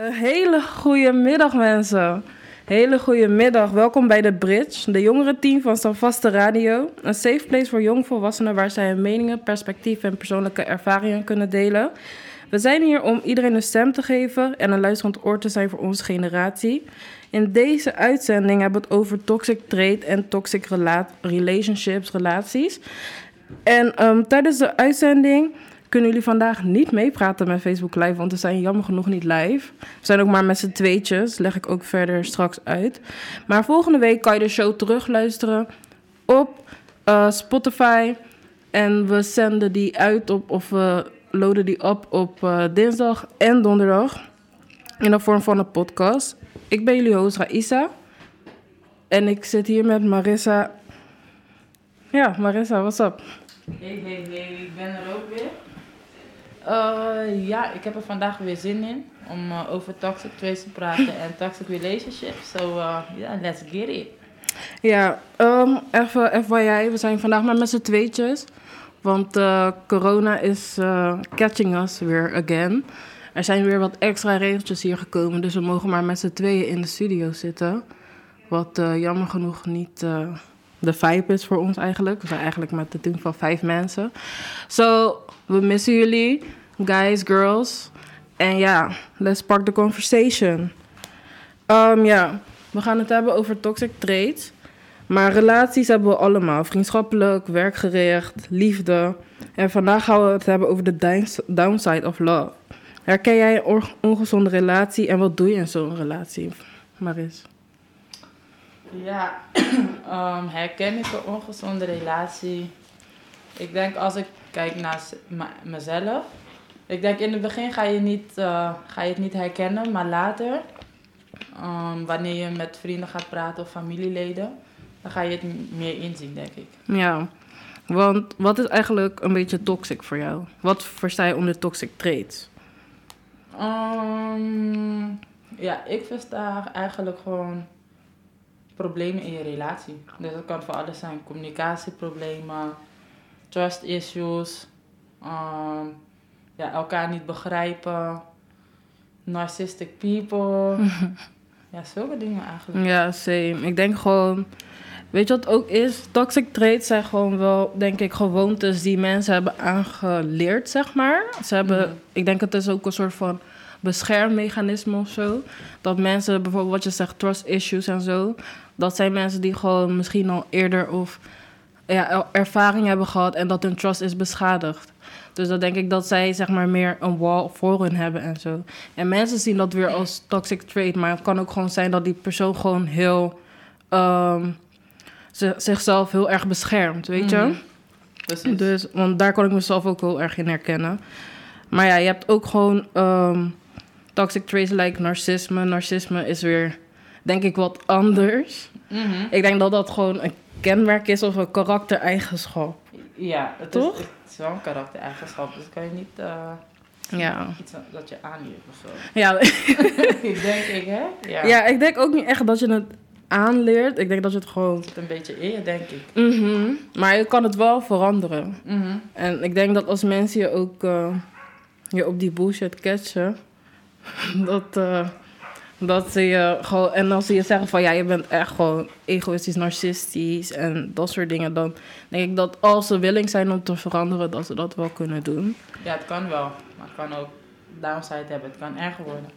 Een hele goede middag, mensen. Hele goede middag. Welkom bij de Bridge, de jongerenteam van Standvaste Radio. Een safe place voor jongvolwassenen waar zij hun meningen, perspectieven en persoonlijke ervaringen kunnen delen. We zijn hier om iedereen een stem te geven en een luisterend oor te zijn voor onze generatie. In deze uitzending hebben we het over toxic trade en toxic rela relationships, relaties. En ehm, tijdens de uitzending kunnen jullie vandaag niet meepraten met Facebook Live, want we zijn jammer genoeg niet live. We zijn ook maar met z'n tweetjes, leg ik ook verder straks uit. Maar volgende week kan je de show terugluisteren op uh, Spotify. En we zenden die uit op, of we loaden die op op uh, dinsdag en donderdag. In de vorm van een podcast. Ik ben jullie host Raisa. En ik zit hier met Marissa. Ja, Marissa, what's up? Hey, hey, hey, ik ben er ook weer. Uh, ja, ik heb er vandaag weer zin in om uh, over toxic trades te praten en toxic relationships. So, ja, uh, yeah, let's get it. Ja, um, even FYI, we zijn vandaag maar met z'n tweetjes. Want corona is catching us weer again. Er zijn weer wat extra regeltjes hier gekomen, dus we mogen maar met z'n tweeën in de studio zitten. Wat jammer genoeg niet de vibe is voor ons eigenlijk. We zijn eigenlijk met het team van vijf mensen. So, we missen jullie, guys, girls. En ja, let's spark the conversation. Um, ja, we gaan het hebben over toxic traits. Maar relaties hebben we allemaal. Vriendschappelijk, werkgericht, liefde. En vandaag gaan we het hebben over de downside of love. Herken jij een ongezonde relatie en wat doe je in zo'n relatie, Maris? Ja, um, herken ik een ongezonde relatie? Ik denk als ik kijk naar mezelf. Ik denk in het begin ga je, niet, uh, ga je het niet herkennen, maar later, um, wanneer je met vrienden gaat praten of familieleden, dan ga je het meer inzien, denk ik. Ja, want wat is eigenlijk een beetje toxic voor jou? Wat versta je onder toxic traits? Um, ja, ik versta eigenlijk gewoon problemen in je relatie. Dus dat kan voor alles zijn. Communicatieproblemen, trust issues, um, ja, elkaar niet begrijpen, narcissistic people. ja, zulke dingen eigenlijk. Ja, same. Ik denk gewoon... Weet je wat ook is? Toxic traits zijn gewoon wel, denk ik, gewoontes die mensen hebben aangeleerd, zeg maar. Ze hebben, mm. ik denk het is ook een soort van beschermmechanisme of zo. Dat mensen, bijvoorbeeld wat je zegt, trust issues en zo. Dat zijn mensen die gewoon misschien al eerder of ja, ervaring hebben gehad en dat hun trust is beschadigd. Dus dan denk ik dat zij zeg maar meer een wall voor hun hebben en zo. En mensen zien dat weer als toxic trait, maar het kan ook gewoon zijn dat die persoon gewoon heel um, zichzelf heel erg beschermt, weet je? Mm Dus, want daar kan ik mezelf ook heel erg in herkennen. Maar ja, je hebt ook gewoon um, toxic traits like narcisme. Narcisme is weer, denk ik, wat anders. Mm -hmm. Ik denk dat dat gewoon een kenmerk is of een karaktereigenschap. Ja, het Toch? Is, het is wel een karaktereigenschap, dus kan je niet uh, ja. iets dat je aanleert of zo. Ja. ik denk ik, hè? Ja. ja, ik denk ook niet echt dat je het aanleert. Ik denk dat je het gewoon... Het een beetje in je, denk ik. Mm -hmm. Maar je kan het wel veranderen. Mm -hmm. En ik denk dat als mensen je ook uh, je op die bullshit catchen... dat... Uh, dat ze je gewoon, en als ze je zeggen van ja, je bent echt gewoon egoïstisch, narcistisch en dat soort dingen, dan denk ik dat als ze willing zijn om te veranderen, dat ze dat wel kunnen doen. Ja, het kan wel, maar het kan ook downside hebben. Het kan erger worden.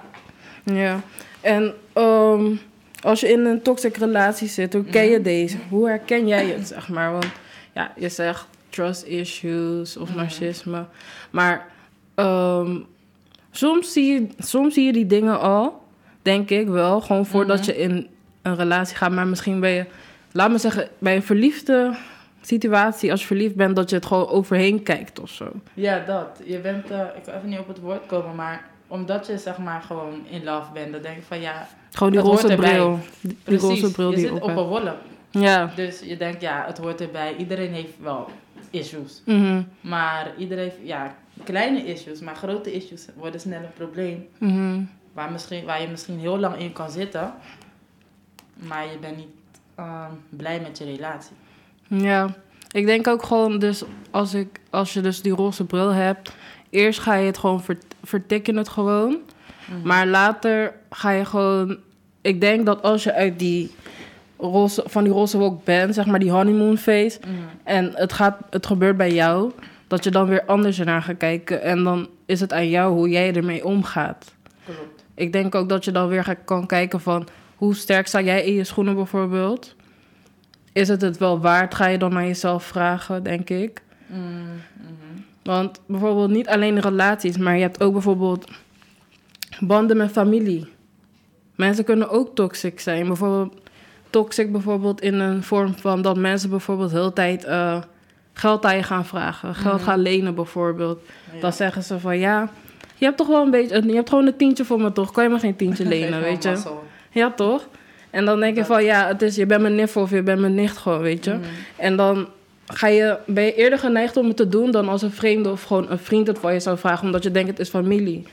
Ja, en um, als je in een toxic relatie zit, hoe ken je mm. deze? Hoe herken jij het, zeg maar? Want ja, je zegt trust issues of mm. narcisme, maar um, soms, zie je, soms zie je die dingen al denk ik wel. Gewoon voordat mm -hmm. je in een relatie gaat. Maar misschien ben je, laat me zeggen, bij een verliefde situatie, als je verliefd bent, dat je het gewoon overheen kijkt of zo. Ja, dat. Je bent, uh, ik wil even niet op het woord komen, maar omdat je zeg maar gewoon in love bent, dan denk ik van ja. Gewoon die roze bril. Die, roze bril je die zit op een wolk. Ja. Dus je denkt ja, het hoort erbij. Iedereen heeft wel issues. Mm -hmm. Maar iedereen heeft, ja, kleine issues, maar grote issues worden snel een probleem. Mm -hmm. Waar, misschien, waar je misschien heel lang in kan zitten, maar je bent niet uh, blij met je relatie. Ja, ik denk ook gewoon, dus als, ik, als je dus die roze bril hebt, eerst ga je het gewoon vert, vertikken het gewoon. Mhm. Maar later ga je gewoon... Ik denk dat als je uit die roze, van die roze wolk bent, zeg maar die honeymoon phase... Mhm. en het, gaat, het gebeurt bij jou, dat je dan weer anders ernaar gaat kijken. En dan is het aan jou hoe jij ermee omgaat. Klopt. Ik denk ook dat je dan weer kan kijken van... hoe sterk sta jij in je schoenen bijvoorbeeld? Is het het wel waard, ga je dan naar jezelf vragen, denk ik. Mhm. Mhm. Want bijvoorbeeld niet alleen relaties, maar je hebt ook bijvoorbeeld banden met familie. Mensen kunnen ook toxic zijn. Bijvoorbeeld toxic bijvoorbeeld in een vorm van dat mensen bijvoorbeeld de hele tijd eh, geld aan je gaan vragen. Geld Mhm. gaan lenen bijvoorbeeld. Ja. Dan zeggen ze van ja, je hebt toch wel een beetje, je hebt gewoon een tientje voor me toch? Kan je me geen tientje lenen, weet je? mazzel. Ja toch? En dan denk je van ja, het is, je bent mijn niffel of je bent mijn nicht gewoon, weet je? Mhm. En dan ga je, ben je eerder geneigd om het te doen dan als een vreemde of gewoon een vriend het van je zou vragen, omdat je denkt het is familie.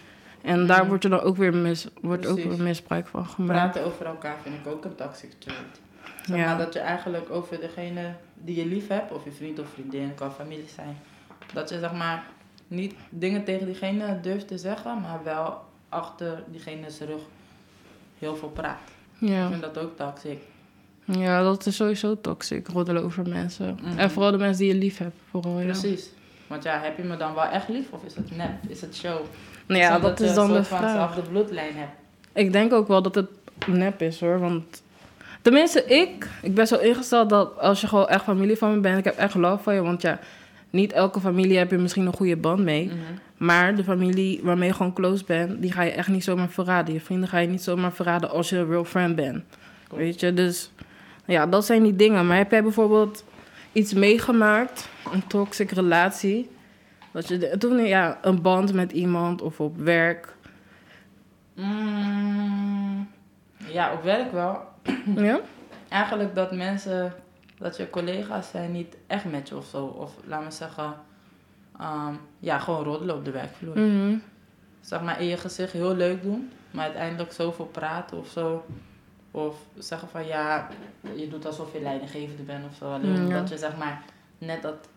En daar Mhm. wordt er dan ook weer, mis, wordt ook weer misbruik van gemaakt. Praten over elkaar vind ik ook een toxic trait. Zeg Ja. dat je eigenlijk over degene die je lief hebt, of je vriend of vriendin, kan familie zijn. Dat je zeg maar niet dingen tegen diegene durft te zeggen, maar wel achter diegene's rug heel veel praat. Ik Ja. vind dat ook toxic. ja, dat is sowieso toxic, roddelen over mensen. Mhm. En vooral de mensen die je lief hebt, vooral, ja. Precies. Want ja, heb je me dan wel echt lief of is het nep? Is het show? Nou ja, dat is dan de vraag. dezelfde bloedlijn hebt. Ik denk ook wel dat het nep is hoor. Want tenminste, ik, ik ben zo ingesteld dat als je gewoon echt familie van me bent, ik heb echt love van je. Want ja, niet elke familie heb je misschien een goede band mee. Mhm. Maar de familie waarmee je gewoon close bent, die ga je echt niet zomaar verraden. Je vrienden ga je niet zomaar verraden als je een real friend bent. Weet je, dus ja, dat zijn die dingen. Maar heb jij bijvoorbeeld iets meegemaakt, een toxic relatie? Dat je toen ja, een band met iemand of op werk. Mm, ja, op werk wel. Ja? Eigenlijk dat mensen, dat je collega's zijn niet echt met je of zo. Of laat me zeggen, ehm, ja, gewoon roddelen op de werkvloer. Mhm. Zeg maar in je gezicht heel leuk doen, maar uiteindelijk zoveel praten of zo. Of zeggen van ja, je doet alsof je leidinggevende bent of zo. Alleen Mm, ja. omdat je zeg maar net dat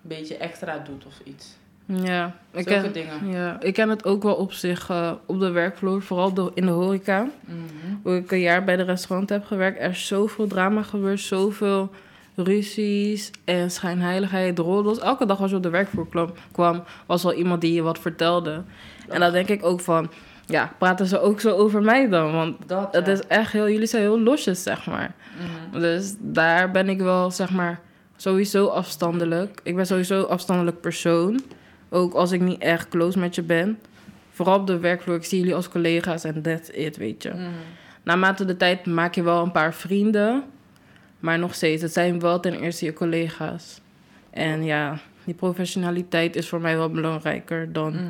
beetje extra doet of iets. Ja, ik ken, dingen. ja, ik ken het ook wel op zich eh, op de werkvloer, vooral de, in de horeca. Mhm. Hoe ik een jaar bij de restaurant heb gewerkt, er is zoveel drama gebeurd, zoveel ruzies en schijnheiligheid, roddels. Elke dag als je op de werkvloer kwam, kwam was wel iemand die je wat vertelde. En dan denk ik ook van, ja, praten ze ook zo over mij dan? Want Dat, het ja. is echt heel, jullie zijn heel losjes, zeg maar. Mhm. Dus daar ben ik wel, zeg maar, sowieso afstandelijk. Ik ben sowieso een afstandelijk persoon. Ook als ik niet echt close met je ben. Vooral op de werkvloer, ik zie jullie als collega's en that's it, weet je. Mhm. Naarmate de tijd maak je wel een paar vrienden. Maar nog steeds, het zijn wel ten eerste je collega's. En ja, die professionaliteit is voor mij wel belangrijker dan Mhm.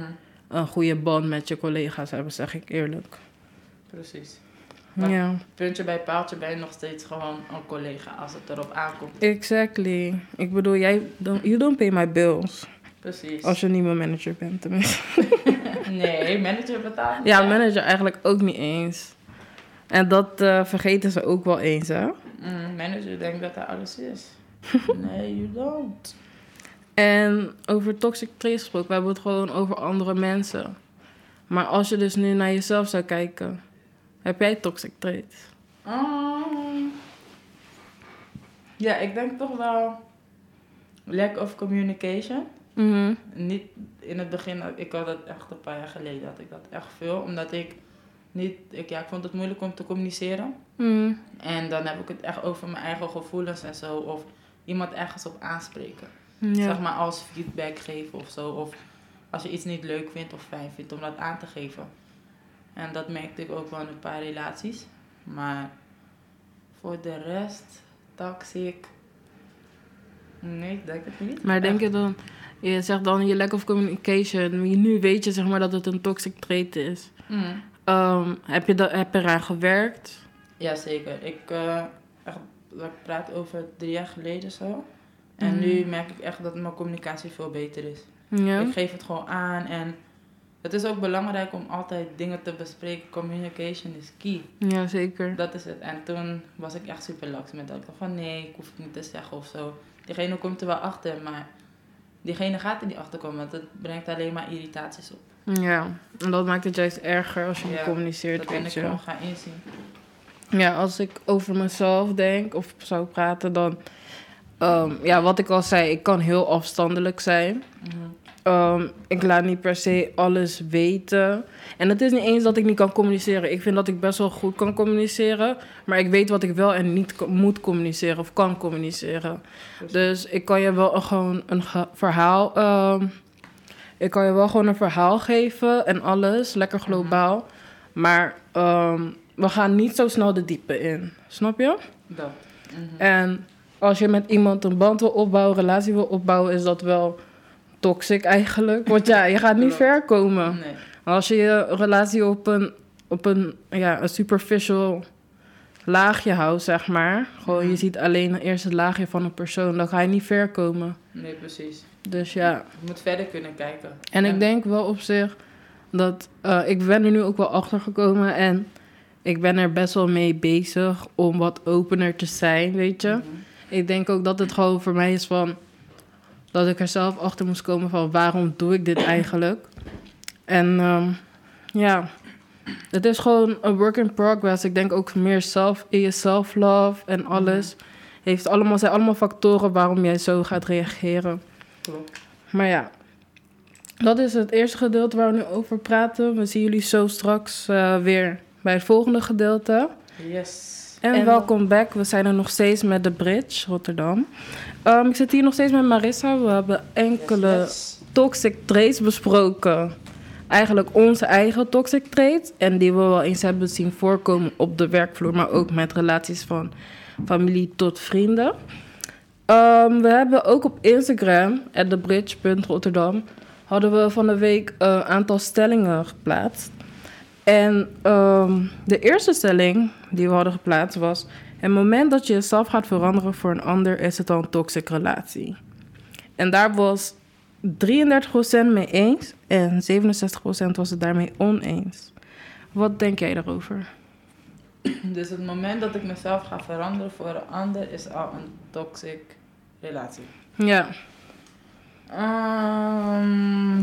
een goede band met je collega's hebben, zeg ik eerlijk. Precies. Maar- Ja, Puntje bij paaltje ben je nog steeds gewoon een collega als het erop aankomt. exactly. Ik bedoel, jij, don't, you don't pay my bills. Precies. Als je niet mijn manager bent, tenminste. Nee, manager betaalt. niet, Ja, manager eigenlijk ook niet eens. En dat eh, vergeten ze ook wel eens, hè? Mm, manager denkt dat hij alles is. nee, you don't. En over toxic traits gesproken, we hebben het gewoon over andere mensen. Maar als je dus nu naar jezelf zou kijken, heb jij toxic traits? Um, ja, ik denk toch wel lack of communication. Mhm. Niet in het begin, ik had dat echt een paar jaar geleden, had ik dat echt veel. Omdat ik niet, ik, ja, ik vond het moeilijk om te communiceren. Mhm. En dan heb ik het echt over mijn eigen gevoelens en zo. Of iemand ergens op aanspreken. Ja. Zeg maar als feedback geven of zo. Of als je iets niet leuk vindt of fijn vindt om dat aan te geven. En dat merkte ik ook wel in een paar relaties. Maar voor de rest, toxic. Nee, ik denk het niet. Maar denk je dan, je zegt dan je lack of communication, nu weet je zeg maar dat het een toxic trait is. Mm. Ehm, heb, je dat, heb je eraan gewerkt? Jazeker. Ik, eh, echt, ik praat over drie jaar geleden zo. En Mhm. nu merk ik echt dat mijn communicatie veel beter is. Ja. Ik geef het gewoon aan en het is ook belangrijk om altijd dingen te bespreken. Communication is key. Ja, zeker. Dat is het. En toen was ik echt super lax met dat. Ik dacht van nee, ik hoef het niet te zeggen of zo. Diegene komt er wel achter, maar diegene gaat er niet achter komen, want het brengt alleen maar irritaties op. Ja, en dat maakt het juist erger als je niet Ja, communiceert, Dat ben ik gewoon gaan inzien. Ja, als ik over mezelf denk of zou praten, dan... ehm, ja, wat ik al zei, ik kan heel afstandelijk zijn. Mhm. Ehm, ik laat niet per se alles weten. En het is niet eens dat ik niet kan communiceren. Ik vind dat ik best wel goed kan communiceren. Maar ik weet wat ik wel en niet moet communiceren of kan communiceren. Dus ik kan je wel gewoon een verhaal... ehm, ik kan je wel gewoon een verhaal geven en alles. Lekker globaal. Maar ehm, we gaan niet zo snel de diepe in. Snap je? Dat. Mhm. En als je met iemand een band wil opbouwen, relatie wil opbouwen, is dat wel toxic eigenlijk. Want ja, je gaat niet ver komen. Nee. Als je je relatie op een, op een, ja, een superficial laagje houdt, zeg maar. Gewoon, je Mhm. ziet alleen het eerste laagje van een persoon, dan ga je niet ver komen. nee, precies. Dus ja. Je moet verder kunnen kijken. En ik denk wel op zich dat eh, ik ben er nu ook wel achter gekomen en ik ben er best wel mee bezig om wat opener te zijn, weet je. Mhm. Ik denk ook dat het gewoon voor mij is van dat ik er zelf achter moest komen van waarom doe ik dit eigenlijk. En ehm, ja, het is gewoon een work in progress. Ik denk ook meer self, in je self-love en alles. Heeft allemaal, zijn allemaal factoren waarom jij zo gaat reageren. Klopt. Maar ja, dat is het eerste gedeelte waar we nu over praten. We zien jullie zo straks eh, weer bij het volgende gedeelte. Yes. En, welkom back. We zijn er nog steeds met de Bridge, Rotterdam. Ehm, ik zit hier nog steeds met Marissa. We hebben enkele Yes, yes. toxic traits besproken. Eigenlijk onze eigen toxic traits. En die we wel eens hebben zien voorkomen op de werkvloer. Maar ook met relaties van familie tot vrienden. Ehm, we hebben ook op Instagram, @thebridge.rotterdam, hadden we van de week een aantal stellingen geplaatst. En ehm, de eerste stelling die we hadden geplaatst was... Het moment dat je jezelf gaat veranderen voor een ander... is het al een toxic relatie. En daar was 33% mee eens en 67% was het daarmee oneens. Wat denk jij daarover? Dus het moment dat ik mezelf ga veranderen voor een ander is al een toxic relatie. Ja, Ehm,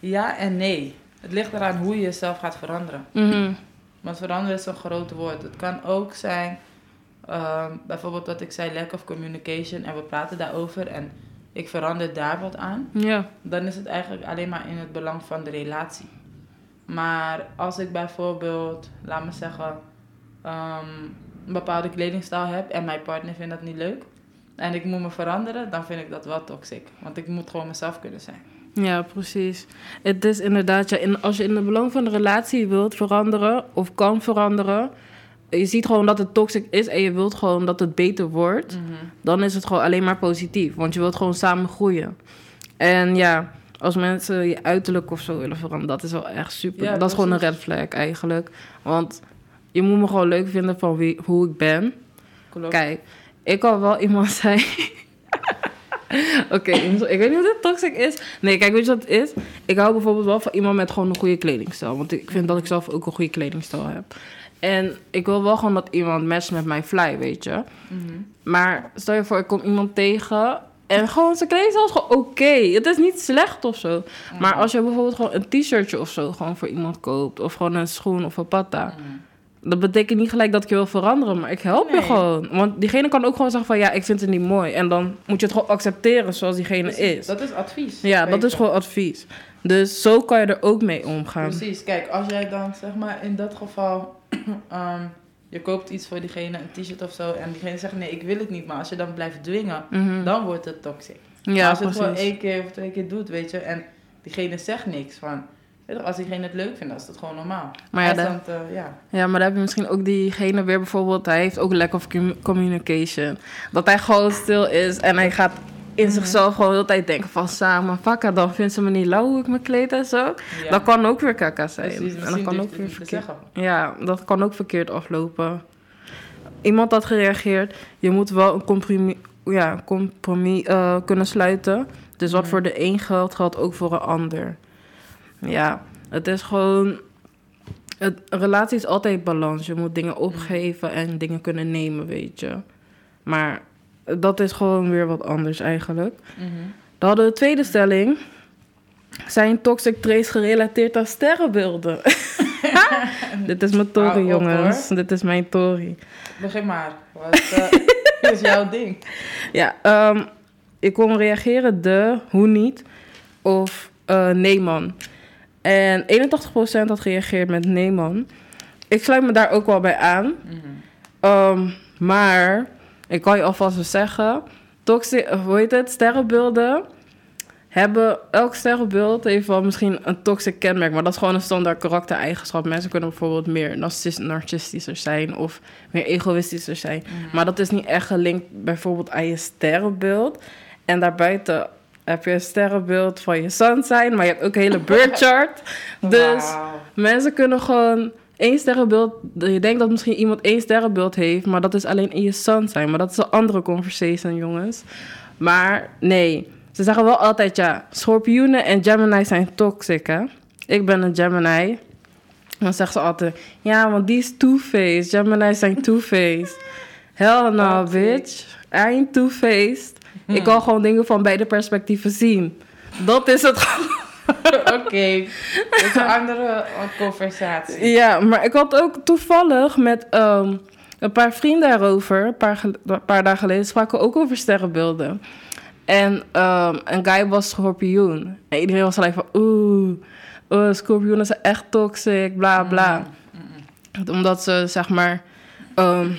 ja en nee. Het ligt eraan hoe je jezelf gaat veranderen. mhm, Want veranderen is een groot woord. Het kan ook zijn, ehm, bijvoorbeeld wat ik zei, lack of communication. En we praten daarover en ik verander daar wat aan. ja, Dan is het eigenlijk alleen maar in het belang van de relatie. Maar als ik bijvoorbeeld, laat me zeggen, ehm, een bepaalde kledingstijl heb en mijn partner vindt dat niet leuk. En ik moet me veranderen, dan vind ik dat wel toxic. Want ik moet gewoon mezelf kunnen zijn. Ja, precies. Het is inderdaad, ja, in, als je in het belang van de relatie wilt veranderen of kan veranderen... Je ziet gewoon dat het toxic is en je wilt gewoon dat het beter wordt... dan is het gewoon alleen maar positief. Want je wilt gewoon samen groeien. En ja, als mensen je uiterlijk of zo willen veranderen, dat is wel echt super. Ja, dat is gewoon een red flag eigenlijk. Want je moet me gewoon leuk vinden van wie, hoe ik ben. Klopt. Kijk, ik kan wel iemand zijn. Oké, ik weet niet of dit toxic is. Nee, kijk, weet je wat het is? Ik hou bijvoorbeeld wel van iemand met gewoon een goede kledingstijl. Want ik vind dat ik zelf ook een goede kledingstijl heb. En ik wil wel gewoon dat iemand matcht met mijn fly, weet je. Mhm. Maar stel je voor, ik kom iemand tegen en gewoon zijn kledingstijl is gewoon oké. Het is niet slecht of zo. Maar als je bijvoorbeeld gewoon een t-shirtje of zo gewoon voor iemand koopt, of gewoon een schoen of een patta, Mhm. Dat betekent niet gelijk dat ik je wil veranderen, maar ik help je gewoon. Want diegene kan ook gewoon zeggen van ja, ik vind het niet mooi. En dan moet je het gewoon accepteren zoals diegene is. Dat is advies. Ja, dat is gewoon advies. Dus zo kan je er ook mee omgaan. Precies, kijk, als jij dan zeg maar in dat geval, ehm, je koopt iets voor diegene, een t-shirt of zo, en diegene zegt nee, ik wil het niet, maar als je dan blijft dwingen, Mhm. dan wordt het toxic. Maar Ja, als je het gewoon één keer of twee keer doet, weet je, en diegene zegt niks van, als diegene het leuk vindt, dan is dat gewoon normaal. Maar ja, te- ja. Ja, maar dan heb je misschien ook diegene weer bijvoorbeeld... Hij heeft ook lack of com- communication. Dat hij gewoon stil is en hij gaat in Mhm. zichzelf gewoon de hele tijd denken van... Samen, fakka, dan vindt ze me niet lauw hoe ik me kleed en zo. ja. Dat kan ook weer kaka zijn. Precies, en dat kan ook weer verkeerd... Ja, dat kan ook verkeerd aflopen. Iemand had gereageerd... Je moet wel een compromis, ja, compromis eh, kunnen sluiten. Dus wat Mhm. voor de een geldt, geldt ook voor een ander. Ja, het is gewoon... Het, een relatie is altijd balans. Je moet dingen opgeven en dingen kunnen nemen, weet je. Maar dat is gewoon weer wat anders eigenlijk. Mhm. Dan hadden we de tweede stelling. Zijn toxic traits gerelateerd aan sterrenbeelden? Dit is mijn tory, jongens. Dit is mijn tory. Begin maar. Wat eh, is jouw ding? Ja, ehm, ik kon reageren de, hoe niet, of eh, nee man. En 81% had gereageerd met nee man. Ik sluit me daar ook wel bij aan. Mhm. Ehm, maar ik kan je alvast wel zeggen, toxic, hoe heet het, sterrenbeelden hebben, elk sterrenbeeld heeft wel misschien een toxic kenmerk, maar dat is gewoon een standaard karaktereigenschap. Mensen kunnen bijvoorbeeld meer narcis- narcistischer zijn of meer egoïstischer zijn. Mhm. Maar dat is niet echt gelinkt bijvoorbeeld aan je sterrenbeeld. En daarbuiten heb je een sterrenbeeld van je sun zijn, maar je hebt ook een hele birth chart. Dus. Mensen kunnen gewoon één sterrenbeeld. Je denkt dat misschien iemand één sterrenbeeld heeft, maar dat is alleen in je sun zijn. Maar dat is een andere conversation, jongens. Maar nee, ze zeggen wel altijd ja, schorpioenen en Gemini zijn toxic, hè? Ik ben een Gemini. Dan zeggen ze altijd, ja, want die is two-faced. Gemini zijn two-faced. Hell no, bitch. I ain't two-faced. Ik kan gewoon dingen van beide perspectieven zien. Dat is het gewoon. Oké, dat is een andere eh, conversatie. Ja, maar ik had ook toevallig met ehm, een paar vrienden erover, een paar, een paar dagen geleden, spraken we ook over sterrenbeelden. En ehm, een guy was schorpioen. En iedereen was gelijk van, oeh, uh, schorpioenen zijn echt toxic, bla bla. Omdat ze, zeg maar, ehm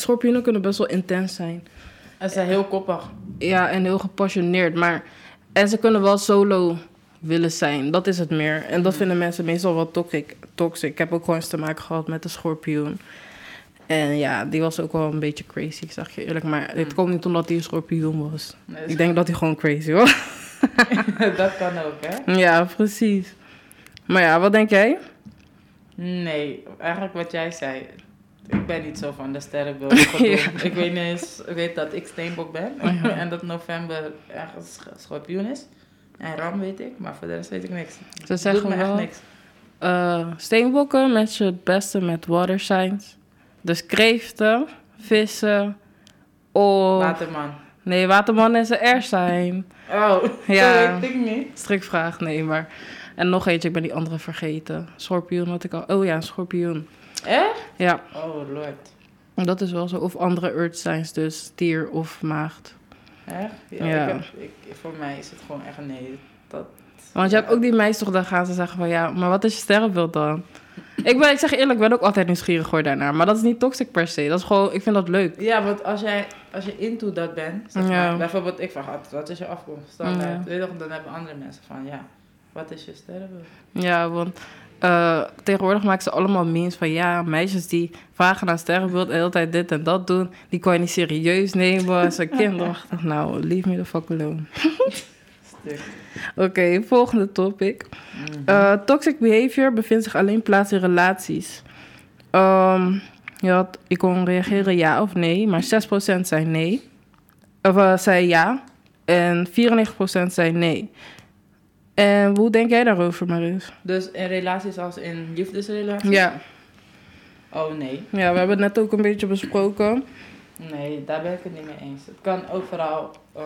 schorpioenen kunnen best wel intens zijn. En ze zijn heel koppig. Ja, en heel gepassioneerd. Maar, en ze kunnen wel solo willen zijn. Dat is het meer. En dat vinden mensen meestal wel toxic. toxic. Ik heb ook gewoon eens te maken gehad met de schorpioen. En ja, die was ook wel een beetje crazy, zeg je eerlijk. Maar het komt niet omdat hij een schorpioen was. Nee, Ik denk dat hij gewoon crazy was. dat kan ook, hè? ja, precies. Maar ja, wat denk jij? Nee, eigenlijk wat jij zei. Ik ben niet zo van de sterrenbeelden. Ja. Ik weet niet eens, ik weet dat ik steenbok ben. Oh en dat november ergens sch- schorpioen is. En ram weet ik, maar voor de rest weet ik niks. Ze zeggen me echt wel, niks. eh, steenbokken matchen het beste met water signs. Dus kreeften, vissen of... Waterman. Nee, waterman is een air sign. Oh, Ja. dat weet ik niet. Strikvraag, nee, maar... En nog eentje, ik ben die andere vergeten. Schorpioen had ik al... Oh ja, een schorpioen. Echt? Ja, Oh, lord. dat is wel zo. Of andere earth signs, dus stier of maagd. Echt? Ja, Ja. Ik heb, ik, voor mij is het gewoon echt een nee. Dat, Want je hebt ook die meisjes toch, dan gaan ze zeggen van... Ja, maar wat is je sterrenbeeld dan? ik, ben, ik zeg eerlijk, ik ben ook altijd nieuwsgierig hoor daarnaar. Maar dat is niet toxic per se. Dat is gewoon... Ik vind dat leuk. Ja, want als jij als je into dat bent, zeg Ja. maar, bijvoorbeeld ik vraag altijd, wat is je afkomst? Ja. Je toch, dan hebben andere mensen van, ja, wat is je sterrenbeeld? Ja, want eh, tegenwoordig maken ze allemaal memes van... Ja, meisjes die vragen naar sterrenbeeld en de hele tijd dit en dat doen... Die kan je niet serieus nemen. Ze kinderachtig. Nou, leave me the fuck alone. Oké, volgende topic. Mhm. Eh, toxic behavior bevindt zich alleen plaats in relaties. Ehm, je had, ik kon reageren ja of nee, maar 6% zei nee. Of eh, zei ja. En 94% zei nee. En hoe denk jij daarover, Maris? Dus in relaties als in liefdesrelaties? Ja. Oh nee. ja, we hebben het net ook een beetje besproken. Nee, daar ben ik het niet mee eens. Het kan ook vooral ehm,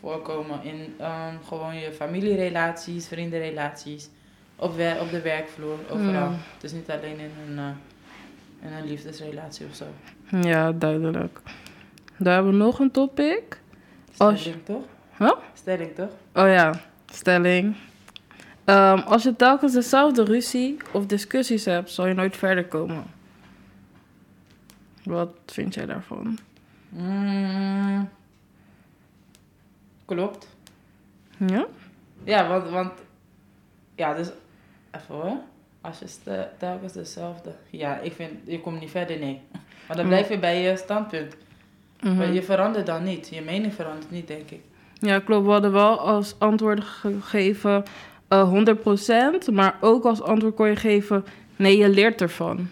voorkomen in ehm, gewoon je familierelaties, vriendenrelaties, op, wer- op de werkvloer, overal. Ja. Het is niet alleen in een, eh, in een liefdesrelatie of zo. Ja, duidelijk. Daar hebben we nog een topic. Als- Stelling toch? Huh? Stelling toch? Oh ja, stelling. Ehm, als je telkens dezelfde ruzie of discussies hebt, zal je nooit verder komen. Wat vind jij daarvan? Mm, klopt. Ja? Ja, want, want ja, dus even hoor. Als je telkens dezelfde. Ja, ik vind je komt niet verder, nee. Maar dan Mm. blijf je bij je standpunt. Mhm. Je verandert dan niet. Je mening verandert niet, denk ik. Ja, klopt. We hadden wel als antwoord gegeven eh 100%, maar ook als antwoord kon je geven, nee, je leert ervan.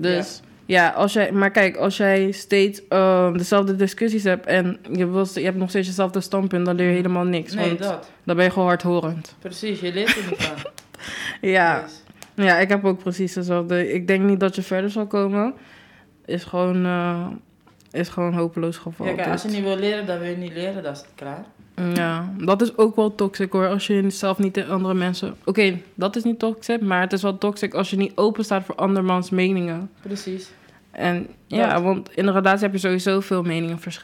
Dus ja, als jij, maar kijk, als jij steeds ehm, dezelfde discussies hebt en je, wil, je hebt nog steeds hetzelfde standpunt, dan leer je helemaal niks. Nee, want dat. dan ben je gewoon hardhorend. Precies, je leert er niet van. Ja, ja, ik heb ook precies dezelfde. Ik denk niet dat je verder zal komen. Is gewoon, eh, is gewoon hopeloos geval. ja, kijk, als je niet wil leren, dan wil je niet leren, dan is het klaar. Ja, dat is ook wel toxic hoor. Als je jezelf niet in andere mensen. Oké, dat is niet toxic, maar het is wel toxic als je niet open staat voor andermans meningen. Precies. En ja, Dat. want in een relatie heb je sowieso veel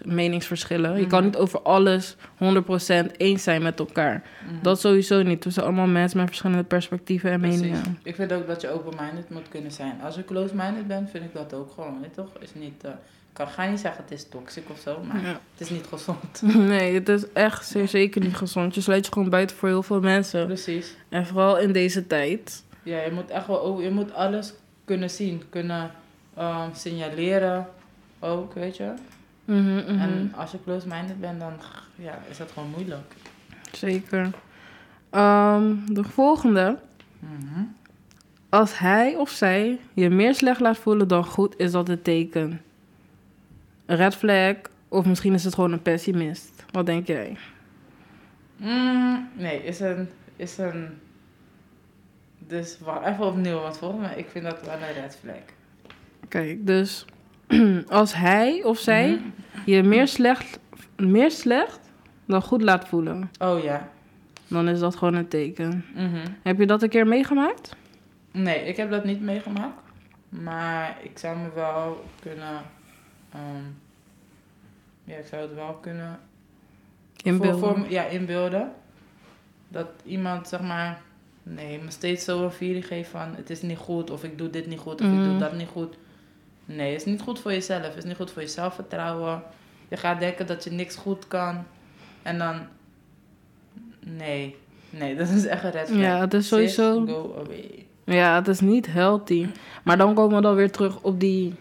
meningsverschillen. Je kan Mhm. niet over alles 100% eens zijn met elkaar. Mhm. Dat sowieso niet. We zijn allemaal mensen met verschillende perspectieven en Precies. meningen. Ik vind ook dat je open-minded moet kunnen zijn. Als je close-minded bent, vind ik dat ook gewoon, je toch? Is niet, eh, kan, ga niet zeggen het is toxic of zo, maar Ja. het is niet gezond. Nee, het is echt zeer zeker niet gezond. Je sluit je gewoon buiten voor heel veel mensen. Precies. En vooral in deze tijd. Ja, je moet echt wel, ook- je moet alles kunnen zien, kunnen ehm, signaleren ook, weet je. Mhm, mhm. En als je close-minded bent, dan ja, is dat gewoon moeilijk. Zeker. Ehm, de volgende. Mhm. Als hij of zij je meer slecht laat voelen dan goed, is dat een teken. Een red flag of misschien is het gewoon een pessimist. Wat denk jij? Mm, nee, is een, is een... Dus wacht even opnieuw, want volgens mij, ik vind dat wel een red flag. Kijk, dus als hij of zij Mhm. je meer slecht, meer slecht dan goed laat voelen, Oh ja. dan is dat gewoon een teken. Mhm. Heb je dat een keer meegemaakt? Nee, ik heb dat niet meegemaakt. Maar ik zou me wel kunnen... ehm, ja, ik zou het wel kunnen... Inbeelden. Voor, voor, ja, inbeelden. Dat iemand, zeg maar... Nee, me steeds zo een viering geeft van... Het is niet goed, of ik doe dit niet goed, of ik Mhm. doe dat niet goed. Nee, het is niet goed voor jezelf. Het is niet goed voor je zelfvertrouwen. Je gaat denken dat je niks goed kan. En dan... Nee. Nee, dat is echt een red flag. Ja, het is sowieso... go away. Ja, het is niet healthy. Maar dan komen we dan weer terug op die...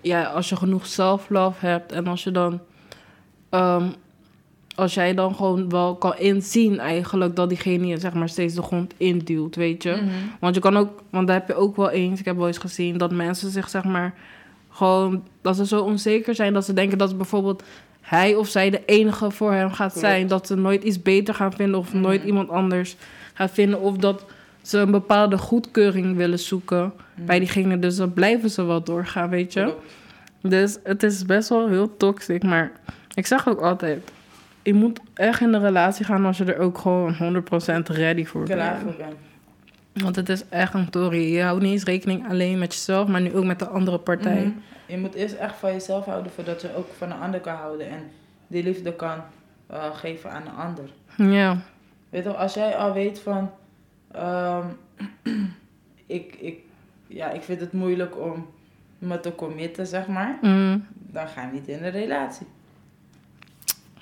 Ja, als je genoeg self-love hebt en als je dan... ehm, als jij dan gewoon wel kan inzien eigenlijk dat diegene je zeg maar steeds de grond induwt, weet je. Mhm. Want je kan ook, want daar heb je ook wel eens, ik heb wel eens gezien dat mensen zich zeg maar gewoon, dat ze zo onzeker zijn dat ze denken dat bijvoorbeeld hij of zij de enige voor hem gaat zijn. Dat ze nooit iets beter gaan vinden of Mhm. nooit iemand anders gaat vinden. Of dat ze een bepaalde goedkeuring willen zoeken Mhm. bij diegene. Dus dan blijven ze wel doorgaan, weet je. Dus het is best wel heel toxic. Maar ik zeg ook altijd, je moet echt in de relatie gaan als je er ook gewoon 100% ready voor Klaar bent. voor ben. Want het is echt een tory. Je houdt niet eens rekening alleen met jezelf, maar nu ook met de andere partij. Mhm. Je moet eerst echt van jezelf houden voordat je ook van een ander kan houden. En die liefde kan eh, geven aan een ander. Ja. Weet je, als jij al weet van... ehm, ik, ik, ja, ik vind het moeilijk om me te committen, zeg maar. Mm, Dan ga je niet in een relatie.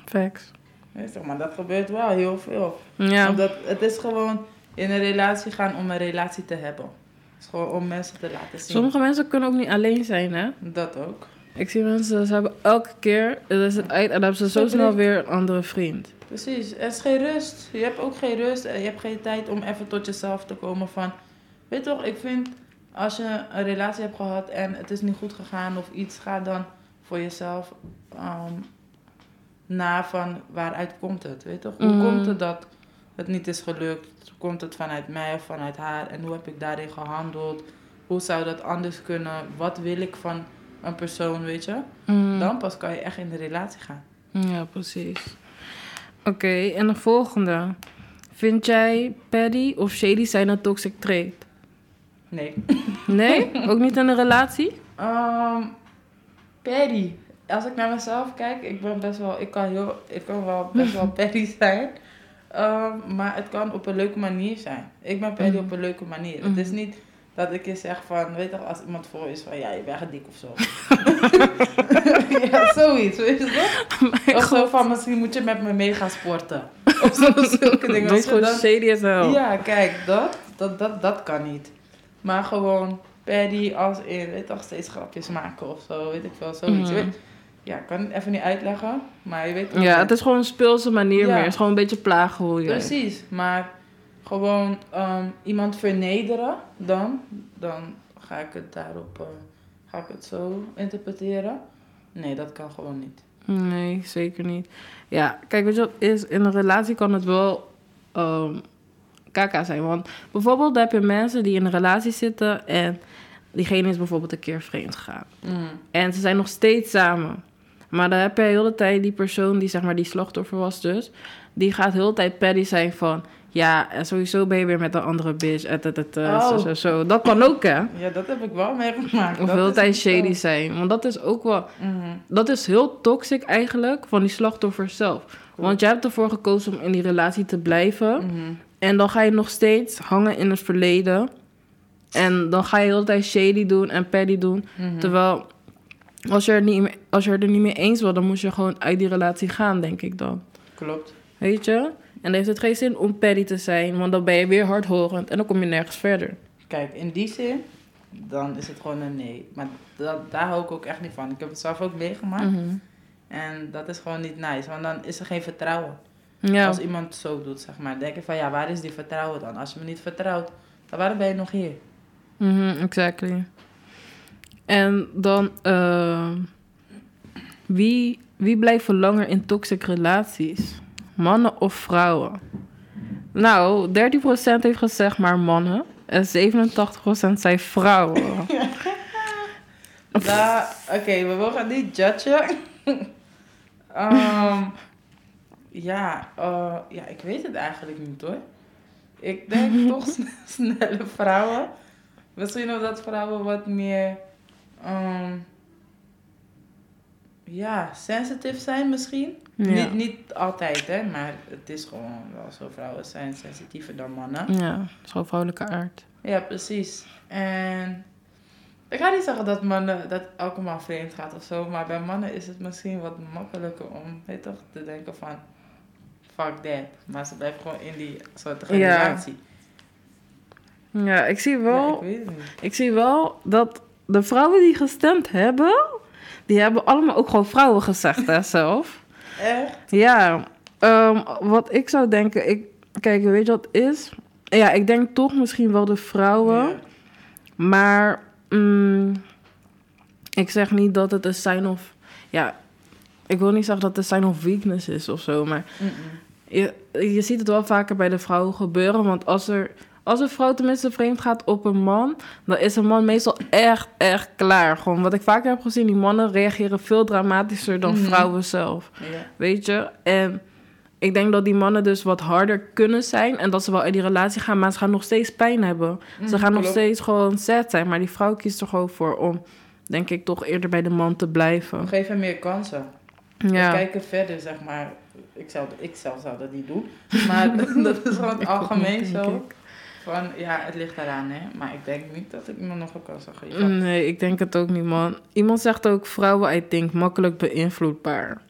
facts. Weet je, maar dat gebeurt wel heel veel. Ja. Omdat het is gewoon in een relatie gaan om een relatie te hebben. Het is gewoon om mensen te laten zien. Sommige mensen kunnen ook niet alleen zijn, hè? Dat ook. Ik zie mensen, ze hebben elke keer, het is het uit, en dan hebben ze zo Dat snel weer een andere vriend. Precies, er is geen rust. Je hebt ook geen rust en je hebt geen tijd om even tot jezelf te komen van... Weet toch, ik vind als je een relatie hebt gehad en het is niet goed gegaan of iets, ga dan voor jezelf ehm, na van waaruit komt het. Weet toch, hoe Mm. komt het dat het niet is gelukt? Komt het vanuit mij of vanuit haar en hoe heb ik daarin gehandeld? Hoe zou dat anders kunnen? Wat wil ik van een persoon, weet je? Mm. Dan pas kan je echt in de relatie gaan. Ja, precies. Oké, en de volgende. Vind jij Paddy of Shady zijn een toxic trait? Nee. Nee? ook niet in een relatie? Ehm Paddy. Als ik naar mezelf kijk, ik ben best wel, ik kan heel, ik kan wel best wel Paddy zijn. Ehm, maar het kan op een leuke manier zijn. Ik ben Paddy Mhm. op een leuke manier. Het is niet dat ik je zeg van, weet je, als iemand voor is van, ja, je bent dik of zo. ja, zoiets, weet je toch? Of zo van, misschien moet je met me mee gaan sporten. Of zo, zulke dingen. Dat is gewoon shady as hell. ja, kijk, dat, dat, dat, dat kan niet. Maar gewoon Paddy als in, weet toch, steeds grapjes maken of zo, weet ik veel, zoiets. Weet, ja, ik kan het even niet uitleggen, maar je weet toch Ja, het is gewoon een speelse manier Ja. meer. Het is gewoon een beetje plagen hoe je... Precies, maar gewoon ehm, iemand vernederen, dan, dan ga ik het daarop, eh, ga ik het zo interpreteren. Nee, dat kan gewoon niet. Nee, zeker niet. Ja, kijk, weet je wat is? In een relatie kan het wel ehm kaka zijn. Want bijvoorbeeld heb je mensen die in een relatie zitten en diegene is bijvoorbeeld een keer vreemd gegaan. Mm. En ze zijn nog steeds samen. Maar dan heb je heel de tijd die persoon die zeg maar die slachtoffer was dus. Die gaat heel de tijd paddy zijn van... Ja, en sowieso ben je weer met een andere bitch. Et, et, et, et, Oh. zo, zo, zo. Dat kan ook, hè? Ja, dat heb ik wel meegemaakt. Of heel tijd zo. shady zijn. Want dat is ook wel... Mhm. Dat is heel toxic eigenlijk van die slachtoffer zelf. Want jij hebt ervoor gekozen om in die relatie te blijven. Mhm. En dan ga je nog steeds hangen in het verleden. En dan ga je heel tijd shady doen en paddy doen. Mhm. Terwijl, als je, er niet, mee- als je er niet mee eens wil, dan moet je gewoon uit die relatie gaan, denk ik dan. Klopt. Weet je? En dan heeft het geen zin om paddy te zijn, want dan ben je weer hardhorend en dan kom je nergens verder. Kijk, in die zin, dan is het gewoon een nee. Maar dat, daar hou ik ook echt niet van. Ik heb het zelf ook meegemaakt. Mhm. En dat is gewoon niet nice. Want dan is er geen vertrouwen. Ja, Als iemand zo doet, zeg maar. denk je van, ja, waar is die vertrouwen dan? Als je me niet vertrouwt, dan waarom ben je nog hier? Mhm, exactly. En dan, eh, wie, wie blijven langer in toxic relaties? Mannen of vrouwen? Nou, 30% heeft gezegd maar mannen. En 87% zei vrouwen. Nou, Oké, we mogen niet judgen. Ehm, ja, eh, ja, ik weet het eigenlijk niet hoor. Ik denk toch sn- snelle vrouwen. Misschien omdat vrouwen wat meer, ehm, ja, sensitief zijn misschien. Ja. Niet, niet altijd hè, maar het is gewoon wel zo. Vrouwen zijn sensitiever dan mannen. Ja, zo vrouwelijke aard. Ja, precies. En ik ga niet zeggen dat mannen, dat elke man vreemd gaat of zo, maar bij mannen is het misschien wat makkelijker om, weet toch, te denken van, fuck that. Maar ze blijven gewoon in die soort Ja. relatie. Ja, ik zie Ja, wel, ik weet het niet. ik zie wel dat de vrouwen die gestemd hebben, die hebben allemaal ook gewoon vrouwen gezegd hè, zelf. Echt? Ja, ehm, wat ik zou denken, ik, kijk, weet je wat het is? Ja, ik denk toch misschien wel de vrouwen, Ja. maar mm, ik zeg niet dat het een sign of, ja, ik wil niet zeggen dat het een sign of weakness is of zo, maar je, je ziet het wel vaker bij de vrouwen gebeuren, want als er als een vrouw tenminste vreemd gaat op een man, dan is een man meestal echt, echt klaar. Gewoon wat ik vaker heb gezien, die mannen reageren veel dramatischer dan Mhm. vrouwen zelf. Ja. Weet je? En ik denk dat die mannen dus wat harder kunnen zijn. En dat ze wel in die relatie gaan, maar ze gaan nog steeds pijn hebben. ze Mm, gaan nog steeds gewoon sad zijn. Maar die vrouw kiest er gewoon voor om, denk ik, toch eerder bij de man te blijven. We geven meer kansen. We Ja, kijken verder, zeg maar. Ik, zou, ik zelf zou dat niet doen. Maar dat is gewoon algemeen zo. ik. Van, ja, het ligt eraan, hè. Maar ik denk niet dat ik iemand nog kans zou geven. Nee, ik denk het ook niet, man. Iemand zegt ook vrouwen, I think, makkelijk beïnvloedbaar.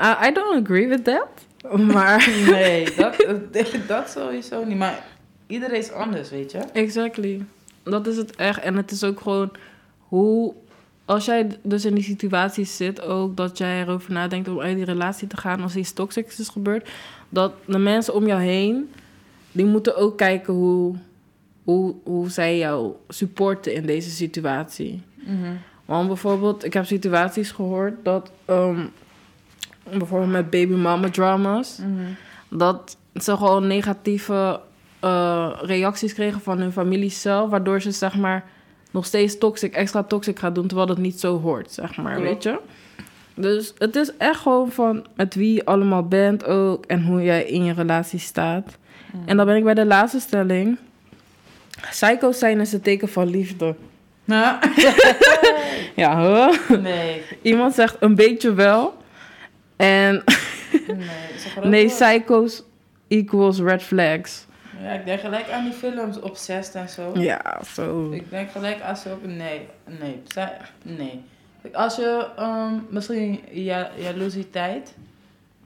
Uh, I don't agree with that. Maar, Nee, dat, dat sowieso niet. Maar iedereen is anders, weet je. exactly. Dat is het echt. En het is ook gewoon hoe... Als jij dus in die situatie zit ook, dat jij erover nadenkt om uit die relatie te gaan als iets toxics is gebeurd, dat de mensen om jou heen, die moeten ook kijken hoe, hoe, hoe zij jou supporten in deze situatie. Want bijvoorbeeld, ik heb situaties gehoord dat, ehm, bijvoorbeeld met baby mama drama's, dat ze gewoon negatieve eh, reacties kregen van hun familie zelf, waardoor ze zeg maar nog steeds toxic, extra toxic gaat doen, terwijl dat niet zo hoort, zeg maar, Klopt. weet je? Dus het is echt gewoon van met wie je allemaal bent ook en hoe jij in je relatie staat. En dan ben ik bij de laatste stelling. Psycho's zijn is het teken van liefde. Nou, Ja, huh? nee. Iemand zegt een beetje wel. En Nee, nee, psychos equals red flags. Ja, ik denk gelijk aan die films, Obsessed en zo. Ja, zo. Ik denk gelijk als je ook... Nee, nee. Nee. Als je ehm, misschien ja, jaloezieteit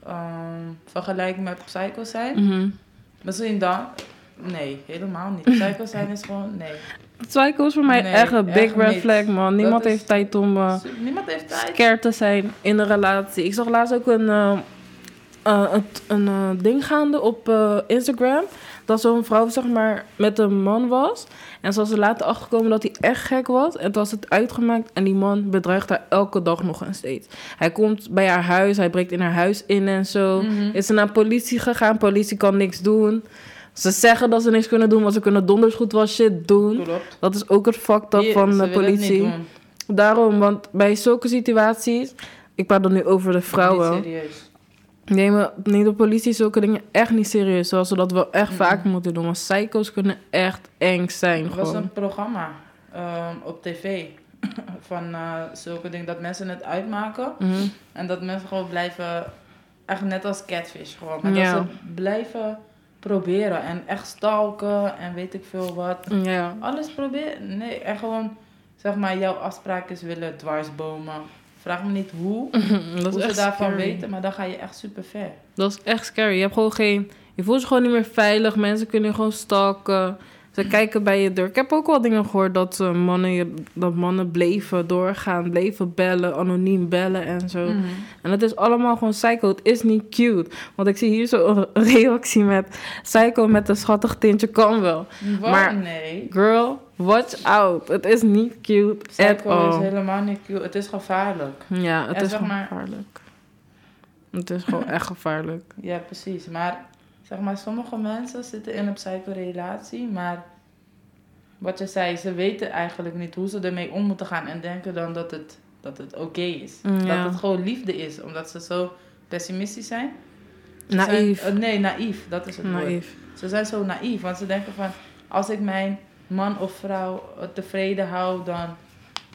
ehm vergelijkt met psycho zijn, Mhm. misschien dan... Nee, helemaal niet. Psycho zijn is gewoon... Nee. Psycho is voor mij Nee, echt een big echt red flag, man. Niemand heeft tijd om eh Niemand heeft tijd. scared te zijn in een relatie. Ik zag laatst ook een, eh, eh, een, een ding gaande op Instagram. Dat zo'n vrouw zeg maar met een man was. En ze was er later achtergekomen dat hij echt gek was. En toen was het uitgemaakt. En die man bedreigt haar elke dag nog en steeds. Hij komt bij haar huis. Hij breekt in haar huis in en zo. Mhm. Is ze naar politie gegaan. Politie kan niks doen. Ze zeggen dat ze niks kunnen doen. Maar ze kunnen donders goed wel shit doen. Klopt. Dat is ook het fucked up Die- van de politie. Daarom, want bij zulke situaties... ik praat dan nu over de vrouwen. Niet serieus. Nemen neemt de politie zulke dingen echt niet serieus. Zoals ze dat wel echt vaak moeten doen. Want psycho's kunnen echt eng zijn. Er was een programma ehm, op tv van eh, zulke dingen dat mensen het uitmaken. Mhm. En dat mensen gewoon blijven, echt net als catfish gewoon. Maar Ja. dat ze blijven proberen en echt stalken en weet ik veel wat. Ja. Alles proberen. Nee, en gewoon, zeg maar, jouw afspraakjes willen dwarsbomen. Vraag me niet hoe, dat hoe ze daarvan scary. weten, maar dan ga je echt super ver. Dat is echt scary. Je hebt gewoon geen... Je voelt je gewoon niet meer veilig. Mensen kunnen je gewoon stalken. Ze kijken bij je deur. Ik heb ook wel dingen gehoord dat, eh, mannen, dat mannen bleven doorgaan. Bleven bellen, anoniem bellen en zo. Mhm. En het is allemaal gewoon psycho. Het is niet cute. Want ik zie hier zo een reactie met... Psycho met een schattig tintje kan wel. Maar- nee. Girl, watch out. Het is niet cute at Psycho is all. helemaal niet cute. Het is gevaarlijk. Ja, het En is zeg maar- gevaarlijk. Het is gewoon echt gevaarlijk. Ja, precies. Maar zeg maar, sommige mensen zitten in een psycho-relatie, maar wat je zei, ze weten eigenlijk niet hoe ze ermee om moeten gaan en denken dan dat het, dat het oké is. Ja. Dat het gewoon liefde is, omdat ze zo pessimistisch zijn. Ze zijn- Naïef. eh, nee, naïef, dat is het woord. Naïef. Ze zijn zo naïef, want ze denken van, als ik mijn man of vrouw eh, tevreden hou, dan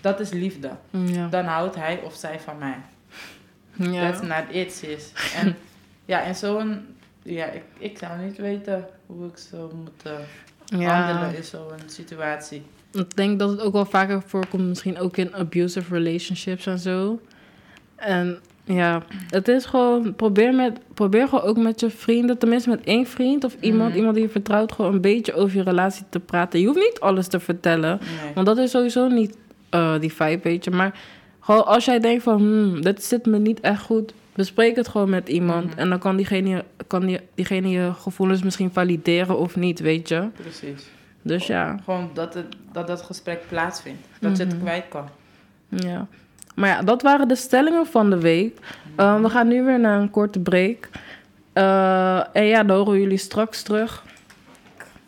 dat is liefde. Ja. Dan houdt hij of zij van mij. Ja. That's not it, sis. En ja, en zo'n... Ja, ik, ik zou niet weten hoe ik zo moet eh, ja. handelen in zo'n situatie. Ik denk dat het ook wel vaker voorkomt, misschien ook in abusive relationships en zo. En ja, het is gewoon, probeer, met, probeer gewoon ook met je vrienden, tenminste met één vriend of iemand, Mhm. iemand die je vertrouwt, gewoon een beetje over je relatie te praten. Je hoeft niet alles te vertellen, Nee. want dat is sowieso niet eh, die vibe, weet je. Maar gewoon als jij denkt van, hmm, dit zit me niet echt goed, bespreek het gewoon met iemand. Mhm. En dan kan diegene, kan die, diegene je gevoelens misschien valideren of niet, weet je. Precies. Dus ja. Gewoon dat, het, dat dat gesprek plaatsvindt. Dat je het Mhm. kwijt kan. Ja. Maar ja, dat waren de stellingen van de week. Uh, we gaan nu weer naar een korte break. Uh, en ja, dan horen jullie straks terug.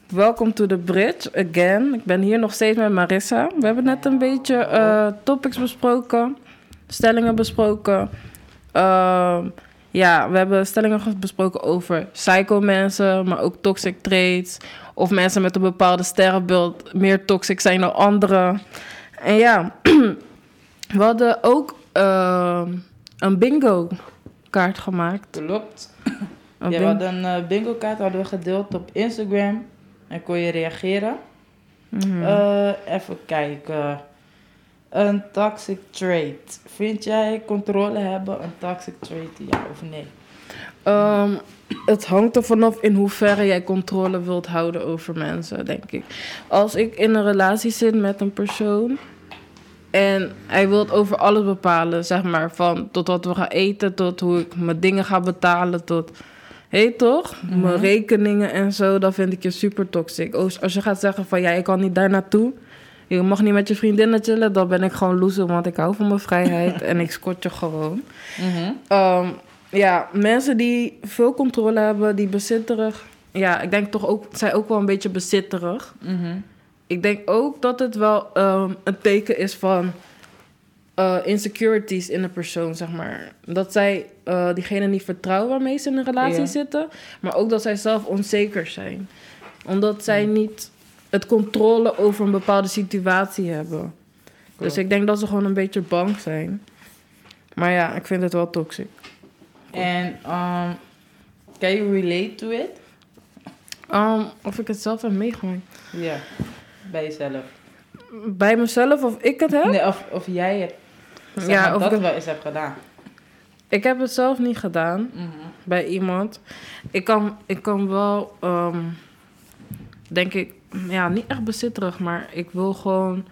Welcome to the bridge again. Ik ben hier nog steeds met Marissa. We hebben net een beetje uh, topics besproken, stellingen besproken. Uh, ja, we hebben stellingen besproken over psycho mensen, maar ook toxic traits. Of mensen met een bepaalde sterrenbeeld meer toxic zijn dan anderen. En ja, we hadden ook uh, een bingo kaart gemaakt. Klopt. Een ja, we hadden een uh, bingo kaart hadden we gedeeld op Instagram. En kon je reageren. Mhm. Uh, even kijken. Een toxic trait. Vind jij controle hebben een toxic trait, ja of nee? Um, het hangt er vanaf in hoeverre jij controle wilt houden over mensen, denk ik. Als ik in een relatie zit met een persoon en hij wil over alles bepalen, zeg maar, van tot wat we gaan eten, tot hoe ik mijn dingen ga betalen, tot, hé hey, toch, Mhm. mijn rekeningen en zo, dan vind ik je super toxic. Als als je gaat zeggen van, ja, ik kan niet daar naartoe, je mag niet met je vriendinnen chillen, dan ben ik gewoon loser, want ik hou van mijn vrijheid en ik skot je gewoon. Um, ja, mensen die veel controle hebben, die bezitterig. Ja, ik denk toch ook, zij ook wel een beetje bezitterig. Mhm. Ik denk ook dat het wel um, een teken is van uh, insecurities in een persoon, zeg maar. Dat zij uh, diegene niet vertrouwen waarmee ze in een relatie zitten. Maar ook dat zij zelf onzeker zijn. Omdat zij niet het controle over een bepaalde situatie hebben. Dus ik denk dat ze gewoon een beetje bang zijn. Maar ja, ik vind het wel toxic. En um, can you relate to it? Um, of ik het zelf heb meegemaakt. Ja, bij jezelf. Bij mezelf of ik het heb? Nee, of, of jij het zeg Ja, maar, of dat ik wel eens hebt gedaan. Ik heb het zelf niet gedaan Mhm. bij iemand. Ik kan, ik kan wel, ehm, denk ik, ja, niet echt bezitterig, maar ik wil gewoon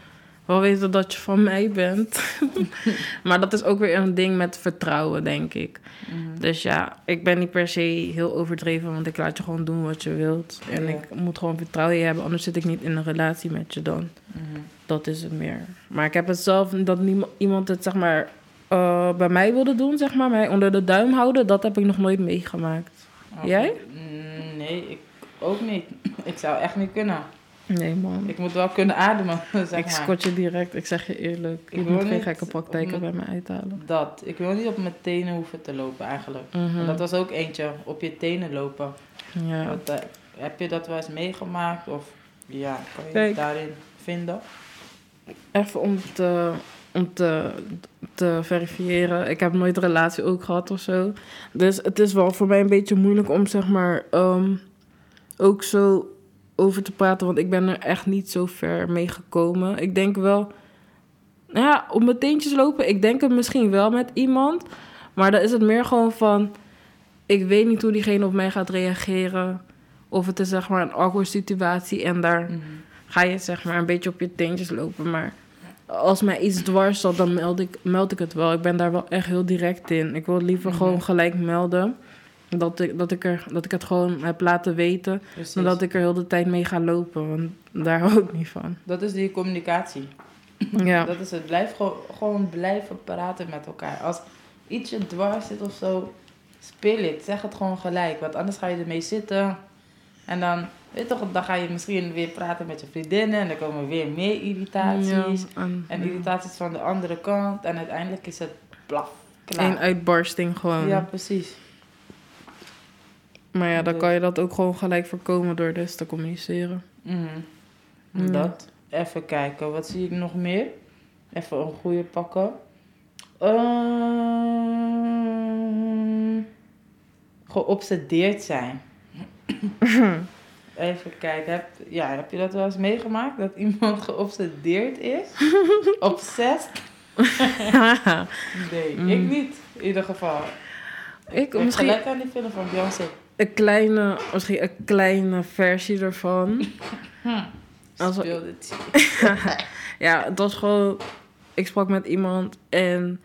wel weten dat je van mij bent. maar dat is ook weer een ding met vertrouwen, denk ik. Mhm. Dus ja, ik ben niet per se heel overdreven, want ik laat je gewoon doen wat je wilt. En Ja. ik moet gewoon vertrouwen in je hebben, anders zit ik niet in een relatie met je dan. Mhm. Dat is het meer. Maar ik heb het zelf, dat niemand, iemand het zeg maar eh, bij mij wilde doen, zeg maar, mij onder de duim houden, dat heb ik nog nooit meegemaakt. Oké. Jij? Mm, Nee, ik ook niet. Ik zou echt niet kunnen. Nee, man. Ik moet wel kunnen ademen, zeg ik maar. scot je direct. Ik zeg je eerlijk. Ik Je wil moet geen gekke praktijken bij me uithalen. Dat. Ik wil niet op mijn tenen hoeven te lopen eigenlijk. Mhm. Dat was ook eentje, op je tenen lopen. Ja. Eh, heb je dat wel eens meegemaakt? Of ja, kan je Kijk. het daarin vinden? Even om te, om te, te verifiëren. Ik heb nooit een relatie ook gehad of zo. Dus het is wel voor mij een beetje moeilijk om zeg maar ehm, ook zo over te praten. Want ik ben er echt niet zo ver mee gekomen. Ik denk wel, nou ja, op mijn teentjes lopen. Ik denk het misschien wel met iemand. Maar dan is het meer gewoon van, ik weet niet hoe diegene op mij gaat reageren. Of het is zeg maar een awkward situatie en daar Mhm. ga je zeg maar een beetje op je teentjes lopen. Maar als mij iets dwars zat, dan meld ik, meld ik het wel. Ik ben daar wel echt heel direct in. Ik wil liever Mhm. gewoon gelijk melden. Dat ik, dat, ik er, dat ik het gewoon heb laten weten. Precies. Dat ik er heel de tijd mee ga lopen. Want daar hou ik niet van. Dat is die communicatie. Ja, Dat is het. Blijf gewoon, gewoon blijven praten met elkaar. Als ietsje dwars zit of zo, speel het. Zeg het gewoon gelijk. Want anders ga je ermee zitten. En dan, weet toch, dan ga je misschien weer praten met je vriendinnen. En dan komen weer meer irritaties. Ja, en, En irritaties van de andere kant. En uiteindelijk is het plaf. Klaar. Uitbarsting gewoon. Ja, precies. Maar ja, dan kan je dat ook gewoon gelijk voorkomen door dus te communiceren. Mhm. Dat. Even kijken, wat zie ik nog meer? Even een goede pakken. Ehm, geobsedeerd zijn. Even kijken, heb, ja, heb je dat wel eens meegemaakt? Dat iemand geobsedeerd is? Obsessed? Nee, Mm. ik niet. In ieder geval. ik Ik misschien gelijk aan die film van Beyoncé. Een kleine, misschien een kleine versie ervan. Als- het. Ja, het was gewoon. Ik sprak met iemand en.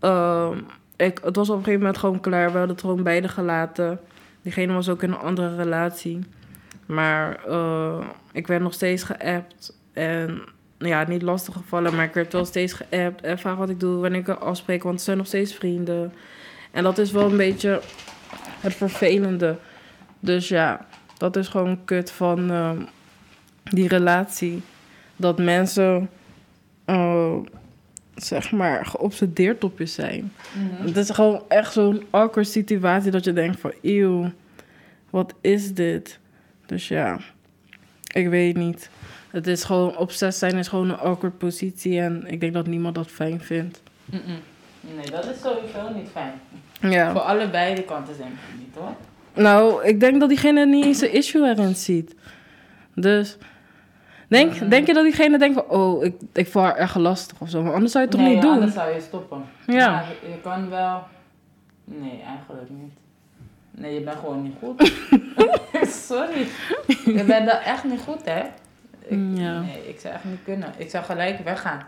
ehm, ik, het was op een gegeven moment gewoon klaar. We hadden het gewoon beide gelaten. Diegene was ook in een andere relatie. Maar eh, ik werd nog steeds geappt. En ja, niet lastig gevallen, maar ik werd wel steeds geappt. En vraag wat ik doe, wanneer ik kan afspreken, want het zijn nog steeds vrienden. En dat is wel een beetje het vervelende. Dus ja, dat is gewoon kut van ehm, die relatie. Dat mensen, eh, zeg maar, geobsedeerd op je zijn. Mhm. Het is gewoon echt zo'n awkward situatie dat je denkt van... Eeuw, wat is dit? Dus ja, ik weet niet. Het is gewoon... Obsessief zijn is gewoon een awkward positie. En ik denk dat niemand dat fijn vindt. Mm-mm. Nee, dat is sowieso niet fijn. Ja. Voor allebei de kanten denk ik niet hoor. Nou, ik denk dat diegene niet eens een issue erin ziet. Dus... Denk, denk je dat diegene denkt van... Oh, ik, ik val haar echt lastig of zo. Maar anders zou je het toch niet doen? anders zou je stoppen. Ja. Maar je kan wel... Nee, eigenlijk niet. Nee, je bent gewoon niet goed. Sorry. Je bent daar echt niet goed, hè? Ik, Ja. Nee, ik zou echt niet kunnen. Ik zou gelijk weggaan.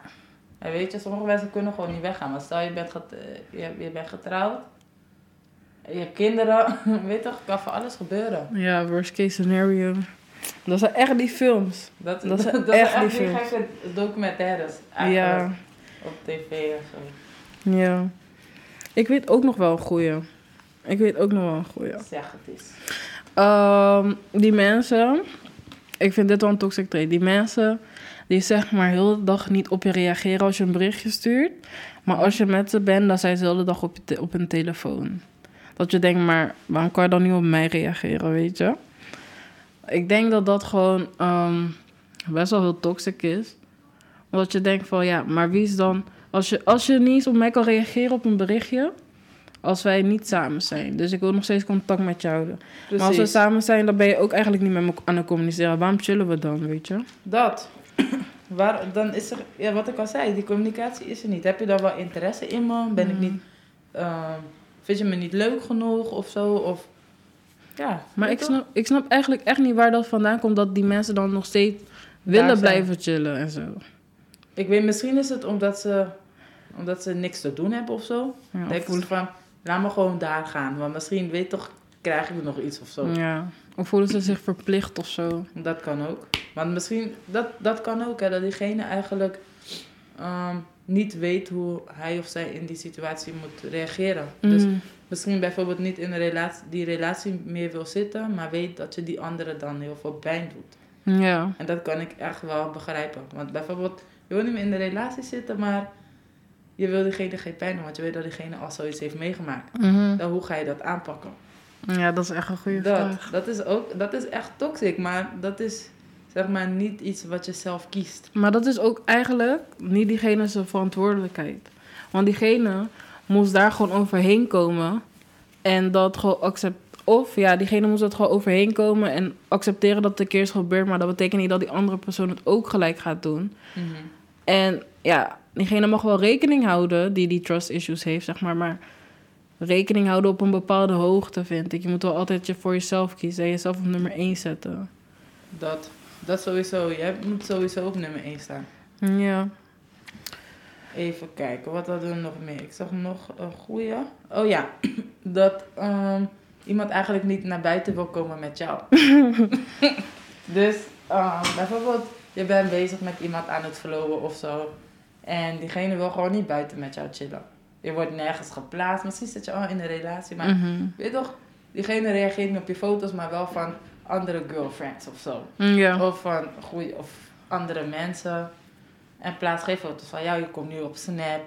En weet je, sommige mensen kunnen gewoon niet weggaan. Maar stel je bent, get, eh, je, je bent getrouwd. Je kinderen. weet toch, kan voor alles gebeuren. Ja, worst case scenario. Dat zijn echt die films. Dat, Dat zijn dat echt zijn die echt die films. gekke documentaires. Eigenlijk. Ja. Op tv of zo. Ja. Ik weet ook nog wel een goeie. Ik weet ook nog wel een goeie. Zeg het eens. Ehm, die mensen... Ik vind dit wel een toxic trait. Die mensen die zeg maar heel de dag niet op je reageren als je een berichtje stuurt. Maar als je met ze bent, dan zijn ze de hele dag op, je op hun telefoon. Dat je denkt, maar waarom kan je dan niet op mij reageren, weet je? Ik denk dat dat gewoon ehm, best wel heel toxic is. Omdat je denkt van, ja, maar wie is dan... Als je, als je niet eens op mij kan reageren op een berichtje... Als wij niet samen zijn. Dus ik wil nog steeds contact met jou houden. Maar als we Precies. samen zijn, dan ben je ook eigenlijk niet met me aan het communiceren. Waarom chillen we dan, weet je? Dat. Waar, dan is er, ja, wat ik al zei, die communicatie is er niet. Heb je dan wel interesse in me? Ben ik Mm. niet, ehm, vind je me niet leuk genoeg of zo? Of, ja, Maar ik toch? snap, ik snap eigenlijk echt niet waar dat vandaan komt... dat die mensen dan nog steeds willen blijven chillen en zo. Ik weet, misschien is het omdat ze, omdat ze niks te doen hebben of zo. Ja, Denk ze van, laat me gewoon daar gaan. Want misschien, weet toch, krijg ik nog iets of zo. ja. of voelen ze zich verplicht of zo. Dat kan ook. Maar misschien, dat, dat kan ook, hè, dat diegene eigenlijk ehm, niet weet hoe hij of zij in die situatie moet reageren. Dus Mm. misschien bijvoorbeeld niet in een relatie, die relatie meer wil zitten, maar weet dat je die andere dan heel veel pijn doet. Ja. En dat kan ik echt wel begrijpen. Want bijvoorbeeld, je wil niet meer in de relatie zitten, maar je wil diegene geen pijn doen, want je weet dat diegene al zoiets heeft meegemaakt. Mhm. Dan hoe ga je dat aanpakken? Ja, dat is echt een goede Dat, vraag. dat is ook, dat is echt toxic, maar dat is zeg maar niet iets wat je zelf kiest. Maar dat is ook eigenlijk niet diegene zijn verantwoordelijkheid. Want diegene moest daar gewoon overheen komen. En dat gewoon accept. Of ja, diegene moest dat gewoon overheen komen en accepteren dat het een keer is gebeurd. Maar dat betekent niet dat die andere persoon het ook gelijk gaat doen. En ja, diegene mag wel rekening houden die die trust issues heeft, zeg maar. Maar rekening houden op een bepaalde hoogte, vind ik. Je moet wel altijd je voor jezelf kiezen en jezelf op nummer 1 zetten. Dat, dat sowieso. Jij moet sowieso op nummer 1 staan. Ja. Even kijken, wat hadden we nog meer? Ik zag nog een goeie. Oh ja, dat ehm, iemand eigenlijk niet naar buiten wil komen met jou. dus ehm, bijvoorbeeld, je bent bezig met iemand aan het verloven of zo. En diegene wil gewoon niet buiten met jou chillen. Je wordt nergens geplaatst. Misschien zit je al in een relatie, maar Mhm. weet je toch, diegene reageert niet op je foto's, maar wel van andere girlfriends of zo. Ja. Of van goeie, of andere mensen. En plaats geen foto's van jou. Je komt nu op Snap.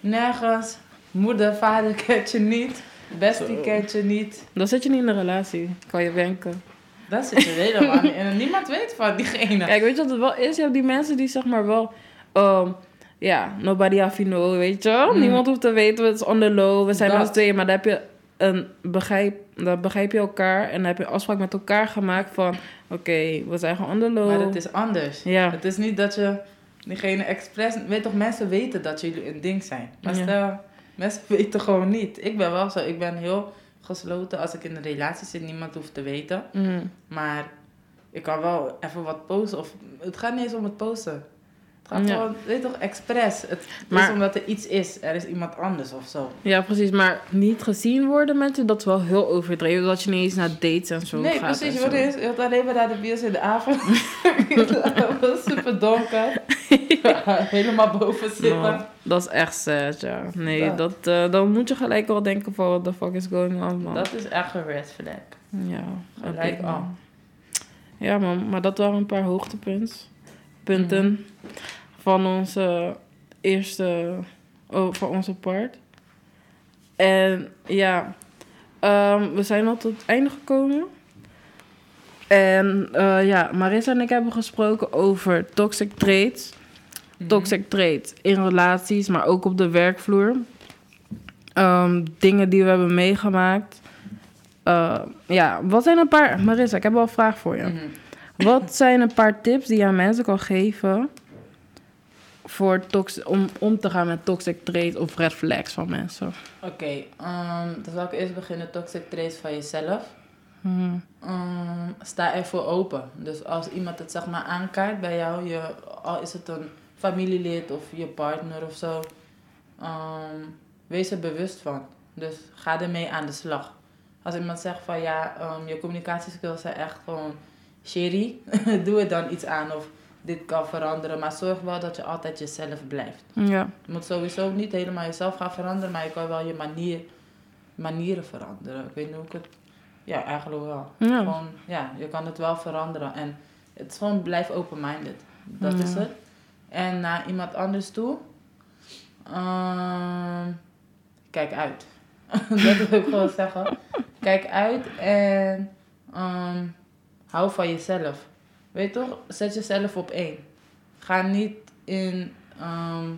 Nergens. Moeder, vader kent je niet. Bestie kent je niet. Dan zit je niet in een relatie, kan je wenken. Dat zit je helemaal niet. En niemand weet van diegene. Kijk, weet je wat het wel is? Je hebt die mensen die zeg maar wel... ehm, ja, nobody have you know, weet je? Mm. Niemand hoeft te weten, het is on the low. We zijn z'n tweeën, maar dan heb je een begrijp... Dan begrijp je elkaar en dan heb je afspraak met elkaar gemaakt van... Oké, we zijn gewoon on the low. Maar het is anders. Ja. Het is niet dat je diegene expres... Weet toch, mensen weten dat jullie een ding zijn. Maar Ja. stel, mensen weten gewoon niet. Ik ben wel zo. Ik ben heel gesloten. Als ik in een relatie zit, niemand hoeft te weten. Mm. Maar ik kan wel even wat posten. Of, het gaat niet eens om het posten. Het gaat Ja. gewoon, weet je toch, expres. Het Maar- is omdat er iets is. Er is iemand anders of zo. Ja, precies. Maar niet gezien worden met je, dat is wel heel overdreven. Dat je niet eens naar dates en zo nee, gaat. precies. Je zo. wordt, eens, je wordt alleen maar naar de bios in de avond. Was super donker. Helemaal boven zitten. Nou, dat is echt sad, ja. Nee, Dat. dat, eh, dan moet je gelijk wel denken van... What the fuck is going on, man. Dat is echt een red flag. Ja, Gelijk al. Ja, man, maar dat waren een paar hoogtepunten. Punten Mhm. Van onze eerste, oh, van onze part. En ja, ehm, we zijn al tot het einde gekomen. En eh, ja, Marissa en ik hebben gesproken over toxic traits. Mhm. Toxic traits in relaties, maar ook op de werkvloer. Ehm, dingen die we hebben meegemaakt. Eh, ja, wat zijn een paar... Marissa, ik heb wel een vraag voor je. Mhm. Wat zijn een paar tips die je aan mensen kan geven... Voor tox om om te gaan met toxic traits of red flags van mensen? Oké, ehm, dan zal ik eerst beginnen. Toxic traits van jezelf. Mhm. Ehm, sta ervoor open. Dus als iemand het zeg maar aankaart bij jou, je, al is het een familielid of je partner of zo, ehm, wees er bewust van. Dus ga ermee aan de slag. Als iemand zegt van ja, ehm, je communicatieskills zijn echt gewoon sherry, doe er dan iets aan of dit kan veranderen. Maar zorg wel dat je altijd jezelf blijft. Ja, Je moet sowieso niet helemaal jezelf gaan veranderen, maar je kan wel je manier, manieren veranderen. Ik weet niet hoe ik het... Ja, eigenlijk wel. ja. Gewoon, ja, je kan het wel veranderen. En het is gewoon blijf open-minded. Dat is het. En naar iemand anders toe. ehm, kijk uit. dat wil ik gewoon zeggen. Kijk uit en ehm, hou van jezelf. Weet toch? Zet jezelf op één. Ga niet in. ehm,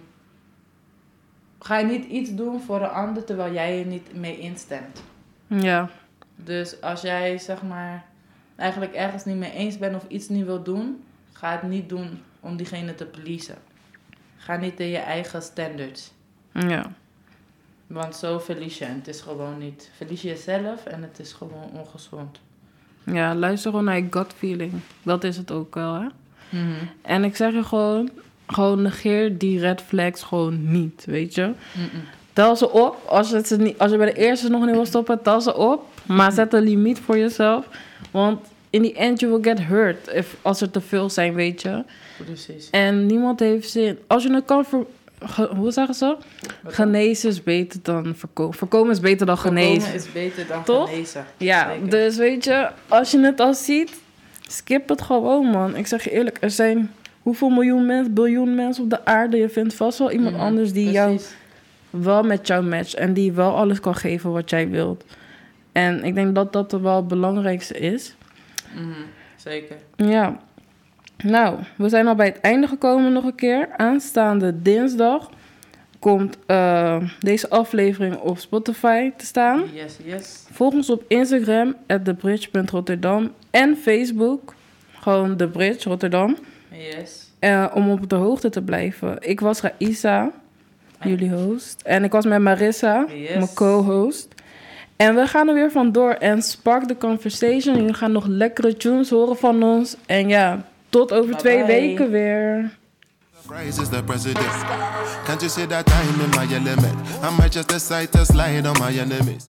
ga niet iets doen voor een ander terwijl jij er niet mee instemt. ja. Dus als jij zeg maar eigenlijk ergens niet mee eens bent of iets niet wil doen, ga het niet doen om diegene te pleasen. Ga niet in je eigen standards. ja. Want zo verlies je. En het is gewoon niet. Verlies je jezelf en het is gewoon ongezond. Ja, luister gewoon naar je gut feeling. Dat is het ook wel, hè? En ik zeg je gewoon, gewoon negeer die red flags gewoon niet, weet je? Mm-mm. Tel ze op. Als je, het ze niet, als je bij de eerste nog niet wil stoppen, tel ze op. Maar zet een limiet voor jezelf. Want in the end, you will get hurt if, als er te veel zijn, weet je? Precies. En niemand heeft zin. Als je het kan ver, ge- hoe zeggen ze? Genezen is beter dan voorkomen. Voorkomen is beter dan Voorkomen genezen. is beter dan Toch? genezen. Ja, Zeker. dus weet je, als je het al ziet, Skip het gewoon, man. Ik zeg je eerlijk, er zijn hoeveel miljoen mensen, biljoen mensen op de aarde. Je vindt vast wel iemand Mhm, anders die jou wel met jou matcht. En die wel alles kan geven wat jij wilt. En ik denk dat dat wel het belangrijkste is. Mhm, Zeker. Ja. Nou, we zijn al bij het einde gekomen nog een keer. Aanstaande dinsdag komt eh, deze aflevering op Spotify te staan. Yes, yes. Volg ons op Instagram, thebridge.rotterdam. En Facebook, gewoon The Bridge Rotterdam. Yes. eh, om op de hoogte te blijven. Ik was Raisa, jullie host. En ik was met Marissa, Yes. mijn co-host. En we gaan er weer vandoor en spark the conversation. Jullie gaan nog lekkere tunes horen van ons. En ja, tot over Bye twee bye. weken weer. Surprise is the president. Can't you see that I'm in my element? I might just decide to slide on my enemies.